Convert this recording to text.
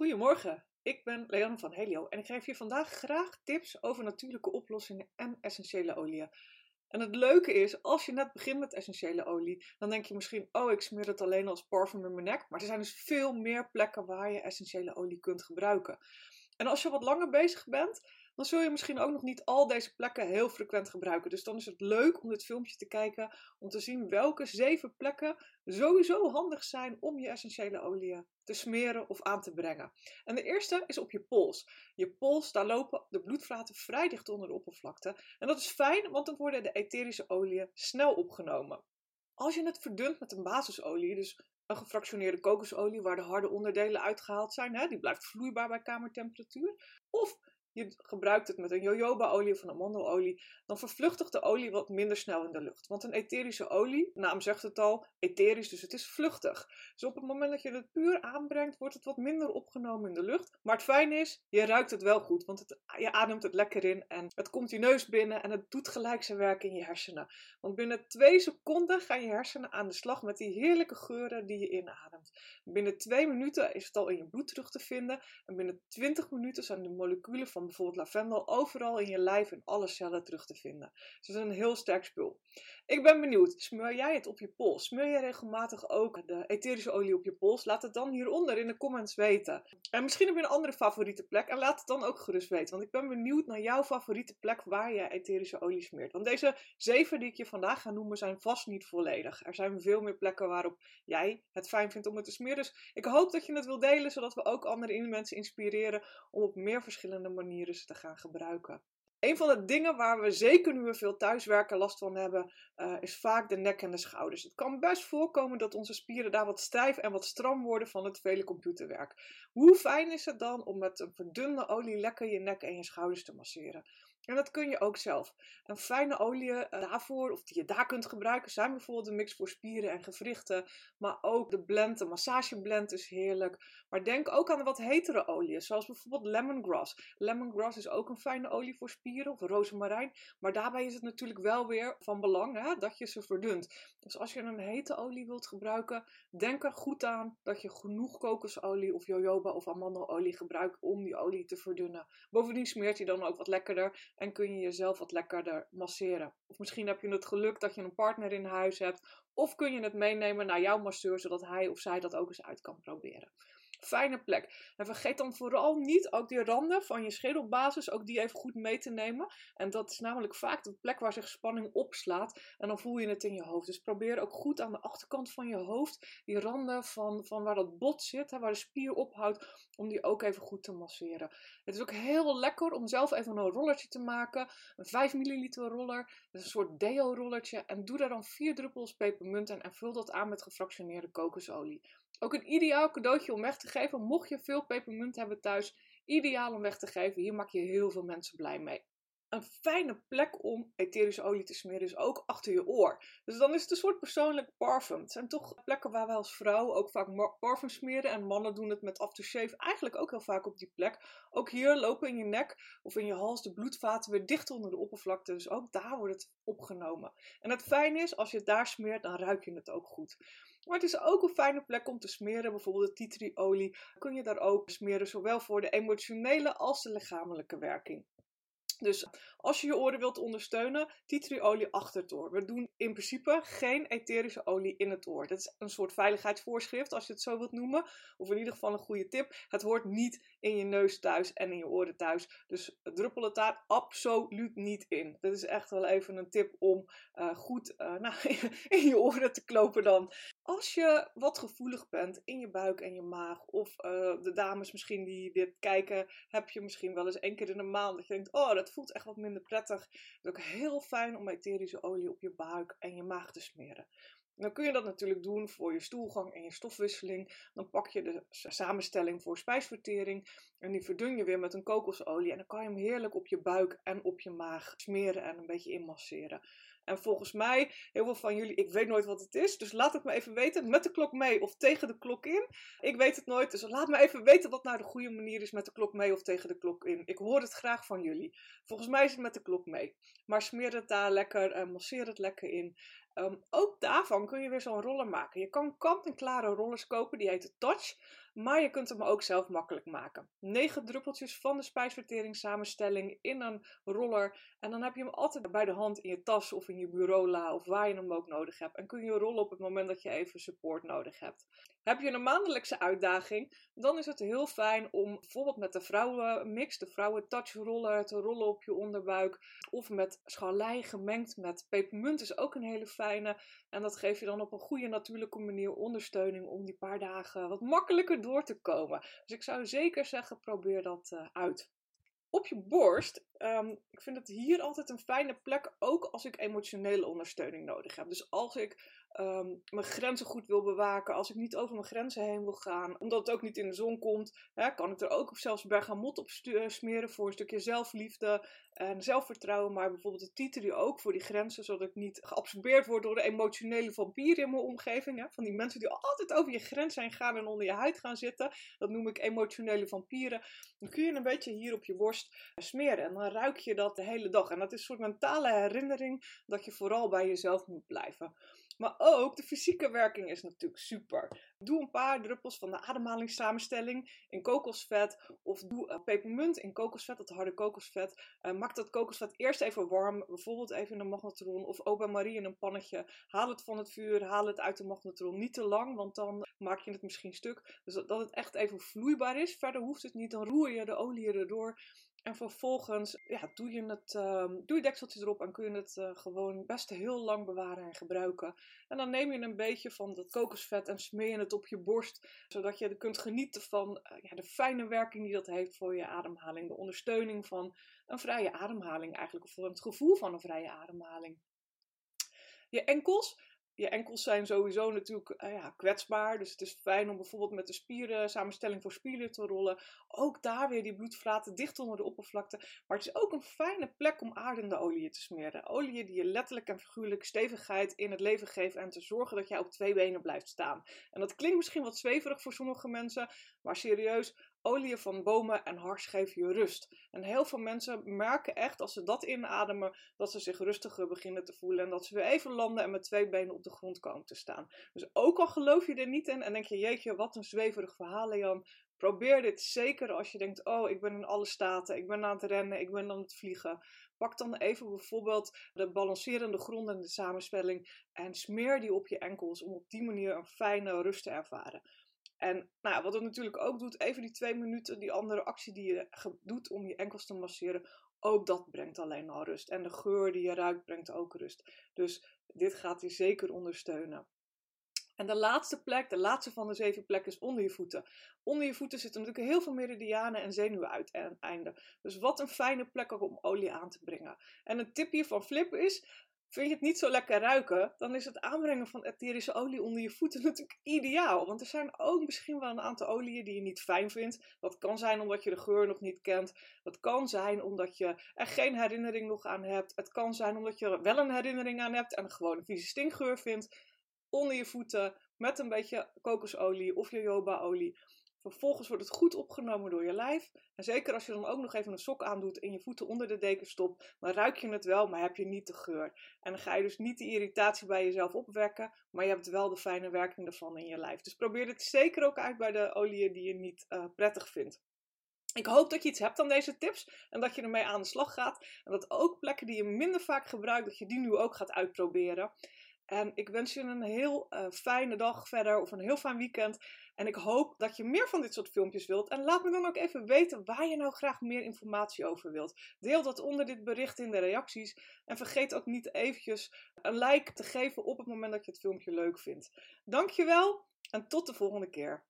Goedemorgen, ik ben Leanne van Helio en ik geef je vandaag graag tips over natuurlijke oplossingen en essentiële oliën. En het leuke is, als je net begint met essentiële olie, dan denk je misschien, oh ik smeer het alleen als parfum in mijn nek. Maar er zijn dus veel meer plekken waar je essentiële olie kunt gebruiken. En als je wat langer bezig bent, dan zul je misschien ook nog niet al deze plekken heel frequent gebruiken. Dus dan is het leuk om dit filmpje te kijken om te zien welke zeven plekken sowieso handig zijn om je essentiële oliën te smeren of aan te brengen. En de eerste is op je pols. Je pols, daar lopen de bloedvaten vrij dicht onder de oppervlakte. En dat is fijn, want dan worden de etherische oliën snel opgenomen. Als je het verdunt met een basisolie, dus een gefractioneerde kokosolie waar de harde onderdelen uitgehaald zijn, hè, die blijft vloeibaar bij kamertemperatuur. Of je gebruikt het met een jojoba-olie of een amandelolie, dan vervluchtigt de olie wat minder snel in de lucht. Want een etherische olie, naam zegt het al, etherisch, dus het is vluchtig. Dus op het moment dat je het puur aanbrengt, wordt het wat minder opgenomen in de lucht. Maar het fijn is, je ruikt het wel goed, want het, je ademt het lekker in en het komt je neus binnen en het doet gelijk zijn werk in je hersenen. Want binnen twee seconden gaan je hersenen aan de slag met die heerlijke geuren die je inademt. Binnen twee minuten is het al in je bloed terug te vinden en binnen 20 minuten zijn de moleculen van bijvoorbeeld lavendel overal in je lijf en alle cellen terug te vinden. Dus het is een heel sterk spul. Ik ben benieuwd, smeur jij het op je pols? Smeur je regelmatig ook de etherische olie op je pols? Laat het dan hieronder in de comments weten. En misschien heb je een andere favoriete plek en laat het dan ook gerust weten. Want ik ben benieuwd naar jouw favoriete plek waar je etherische olie smeert. Want deze zeven die ik je vandaag ga noemen zijn vast niet volledig. Er zijn veel meer plekken waarop jij het fijn vindt om het te smeren. Dus ik hoop dat je het wil delen, zodat we ook andere mensen inspireren om op meer verschillende manieren manieren te gaan gebruiken. Een van de dingen waar we zeker nu we veel thuiswerken last van hebben, uh, is vaak de nek en de schouders. Het kan best voorkomen dat onze spieren daar wat stijf en wat stram worden van het vele computerwerk. Hoe fijn is het dan om met een verdunde olie lekker je nek en je schouders te masseren? En dat kun je ook zelf. Een fijne olie eh, daarvoor, of die je daar kunt gebruiken, zijn bijvoorbeeld de mix voor spieren en gewrichten. Maar ook de blend, de massageblend is heerlijk. Maar denk ook aan wat hetere oliën, zoals bijvoorbeeld lemongrass. Lemongrass is ook een fijne olie voor spieren, of rozemarijn. Maar daarbij is het natuurlijk wel weer van belang dat je ze verdunt. Dus als je een hete olie wilt gebruiken, denk er goed aan dat je genoeg kokosolie of jojoba of amandelolie gebruikt om die olie te verdunnen. Bovendien smeert hij dan ook wat lekkerder en kun je jezelf wat lekkerder masseren. Of misschien heb je het geluk dat je een partner in huis hebt. Of kun je het meenemen naar jouw masseur, zodat hij of zij dat ook eens uit kan proberen fijne plek. En vergeet dan vooral niet ook die randen van je schedelbasis, ook die even goed mee te nemen. En dat is namelijk vaak de plek waar zich spanning opslaat. En dan voel je het in je hoofd. Dus probeer ook goed aan de achterkant van je hoofd, die randen van, van waar dat bot zit, waar de spier ophoudt, om die ook even goed te masseren. Het is ook heel lekker om zelf even een rollertje te maken. Een 5 milliliter roller. Een soort deo-rollertje. En doe daar dan 4 druppels pepermunt in en vul dat aan met gefractioneerde kokosolie. Ook een ideaal cadeautje om weg te geven. Mocht je veel pepermunt hebben thuis, ideaal om weg te geven. Hier maak je heel veel mensen blij mee een fijne plek om etherische olie te smeren is ook achter je oor. Dus dan is het een soort persoonlijk parfum. Het zijn toch plekken waar wij als vrouw ook vaak parfum smeren. En mannen doen het met aftershave eigenlijk ook heel vaak op die plek. Ook hier lopen in je nek of in je hals de bloedvaten weer dicht onder de oppervlakte. Dus ook daar wordt het opgenomen. En het fijne is, als je het daar smeert, dan ruik je het ook goed. Maar het is ook een fijne plek om te smeren. Bijvoorbeeld de tea tree olie kun je daar ook smeren. Zowel voor de emotionele als de lichamelijke werking. Dus als je je oren wilt ondersteunen, tea achter het oor. We doen in principe geen etherische olie in het oor. Dat is een soort veiligheidsvoorschrift, als je het zo wilt noemen. Of in ieder geval een goede tip. Het hoort niet in je neus thuis en in je oren thuis. Dus druppel het daar absoluut niet in. Dat is echt wel even een tip om uh, goed uh, nou, in je oren te klopen dan. Als je wat gevoelig bent in je buik en je maag, of uh, de dames misschien die dit kijken, heb je misschien wel eens één keer in de maand dat je denkt, oh dat voelt echt wat minder prettig. Het is ook heel fijn om etherische olie op je buik en je maag te smeren. Dan kun je dat natuurlijk doen voor je stoelgang en je stofwisseling. Dan pak je de samenstelling voor spijsvertering en die verdun je weer met een kokosolie. En dan kan je hem heerlijk op je buik en op je maag smeren en een beetje inmasseren. En volgens mij, heel veel van jullie, ik weet nooit wat het is. Dus laat het me even weten, met de klok mee of tegen de klok in. Ik weet het nooit, dus laat me even weten wat nou de goede manier is met de klok mee of tegen de klok in. Ik hoor het graag van jullie. Volgens mij is het met de klok mee. Maar smeer het daar lekker, en masseer het lekker in. Ehm, ook daarvan kun je weer zo'n roller maken. Je kan kant-en-klare rollers kopen, die heten Touch. Maar je kunt hem ook zelf makkelijk maken. 9 druppeltjes van de spijsverteringssamenstelling in een roller. En dan heb je hem altijd bij de hand in je tas of in je bureaula of waar je hem ook nodig hebt. En kun je rollen op het moment dat je even support nodig hebt. Heb je een maandelijkse uitdaging, dan is het heel fijn om bijvoorbeeld met de vrouwenmix, de vrouwen touch roller, te rollen op je onderbuik. Of met schalei gemengd met pepermunt is ook een hele fijne. En dat geeft je dan op een goede natuurlijke manier ondersteuning om die paar dagen wat makkelijker door te komen. Dus ik zou zeker zeggen, probeer dat uh, uit op je borst. Um, ik vind het hier altijd een fijne plek, ook als ik emotionele ondersteuning nodig heb. Dus als ik um, mijn grenzen goed wil bewaken, als ik niet over mijn grenzen heen wil gaan, omdat het ook niet in de zon komt, hè, kan ik er ook zelfs bergamot op smeren voor een stukje zelfliefde en zelfvertrouwen. Maar bijvoorbeeld de titerie ook voor die grenzen, zodat ik niet geabsorbeerd word door de emotionele vampieren in mijn omgeving. Hè, van die mensen die altijd over je grens zijn gaan en onder je huid gaan zitten. Dat noem ik emotionele vampieren. Dan kun je een beetje hier op je borst smeren en ruik je dat de hele dag. En dat is een soort mentale herinnering dat je vooral bij jezelf moet blijven. Maar ook de fysieke werking is natuurlijk super. Doe een paar druppels van de ademhalingssamenstelling in kokosvet. Of doe uh, pepermunt in kokosvet, dat harde kokosvet. Uh, maak dat kokosvet eerst even warm. Bijvoorbeeld even in een magnetron. Of bij Marie in een pannetje. Haal het van het vuur, haal het uit de magnetron. Niet te lang, want dan maak je het misschien stuk. Dus dat, dat het echt even vloeibaar is. Verder hoeft het niet. Dan roer je de olie erdoor. En vervolgens ja, doe, je het, uh, doe je dekseltje erop en kun je het uh, gewoon best heel lang bewaren en gebruiken. En dan neem je een beetje van dat kokosvet en smeer je het op je borst, zodat je kunt genieten van uh, ja, de fijne werking die dat heeft voor je ademhaling. De ondersteuning van een vrije ademhaling eigenlijk, of voor het gevoel van een vrije ademhaling. Je enkels, je enkels zijn sowieso natuurlijk uh, ja, kwetsbaar. Dus het is fijn om bijvoorbeeld met de spieren, samenstelling voor spieren te rollen. Ook daar weer die bloedvaten dicht onder de oppervlakte. Maar het is ook een fijne plek om aardende oliën te smeren. Oliën die je letterlijk en figuurlijk stevigheid in het leven geven. En te zorgen dat jij op twee benen blijft staan. En dat klinkt misschien wat zweverig voor sommige mensen. Maar serieus, Olie van bomen en hars geven je rust. En heel veel mensen merken echt als ze dat inademen, dat ze zich rustiger beginnen te voelen. En dat ze weer even landen en met twee benen op de grond komen te staan. Dus ook al geloof je er niet in en denk je, jeetje, wat een zweverig verhaal, Jan. Probeer dit zeker als je denkt, oh, ik ben in alle staten, ik ben aan het rennen, ik ben aan het vliegen. Pak dan even bijvoorbeeld de balancerende grond en de samenspelling en smeer die op je enkels om op die manier een fijne rust te ervaren. En nou, wat het natuurlijk ook doet, even die twee minuten, die andere actie die je doet om je enkels te masseren, ook dat brengt alleen al rust. En de geur die je ruikt brengt ook rust. Dus dit gaat je zeker ondersteunen. En de laatste plek, de laatste van de zeven plekken, is onder je voeten. Onder je voeten zitten natuurlijk heel veel meridianen en zenuwuiteinden. Dus wat een fijne plek om olie aan te brengen. En een tipje van Flip is, Vind je het niet zo lekker ruiken, dan is het aanbrengen van etherische olie onder je voeten natuurlijk ideaal. Want er zijn ook misschien wel een aantal oliën die je niet fijn vindt. Dat kan zijn omdat je de geur nog niet kent. Dat kan zijn omdat je er geen herinnering nog aan hebt. Het kan zijn omdat je er wel een herinnering aan hebt en gewoon een vieze stinkgeur vindt. Onder je voeten met een beetje kokosolie of jojobaolie. Vervolgens wordt het goed opgenomen door je lijf. En zeker als je dan ook nog even een sok aandoet en je voeten onder de deken stopt, dan ruik je het wel, maar heb je niet de geur. En dan ga je dus niet de irritatie bij jezelf opwekken, maar je hebt wel de fijne werking ervan in je lijf. Dus probeer dit zeker ook uit bij de oliën die je niet uh, prettig vindt. Ik hoop dat je iets hebt aan deze tips en dat je ermee aan de slag gaat. En dat ook plekken die je minder vaak gebruikt, dat je die nu ook gaat uitproberen. En ik wens je een heel uh, fijne dag verder of een heel fijn weekend. En ik hoop dat je meer van dit soort filmpjes wilt. En laat me dan ook even weten waar je nou graag meer informatie over wilt. Deel dat onder dit bericht in de reacties. En vergeet ook niet eventjes een like te geven op het moment dat je het filmpje leuk vindt. Dankjewel en tot de volgende keer.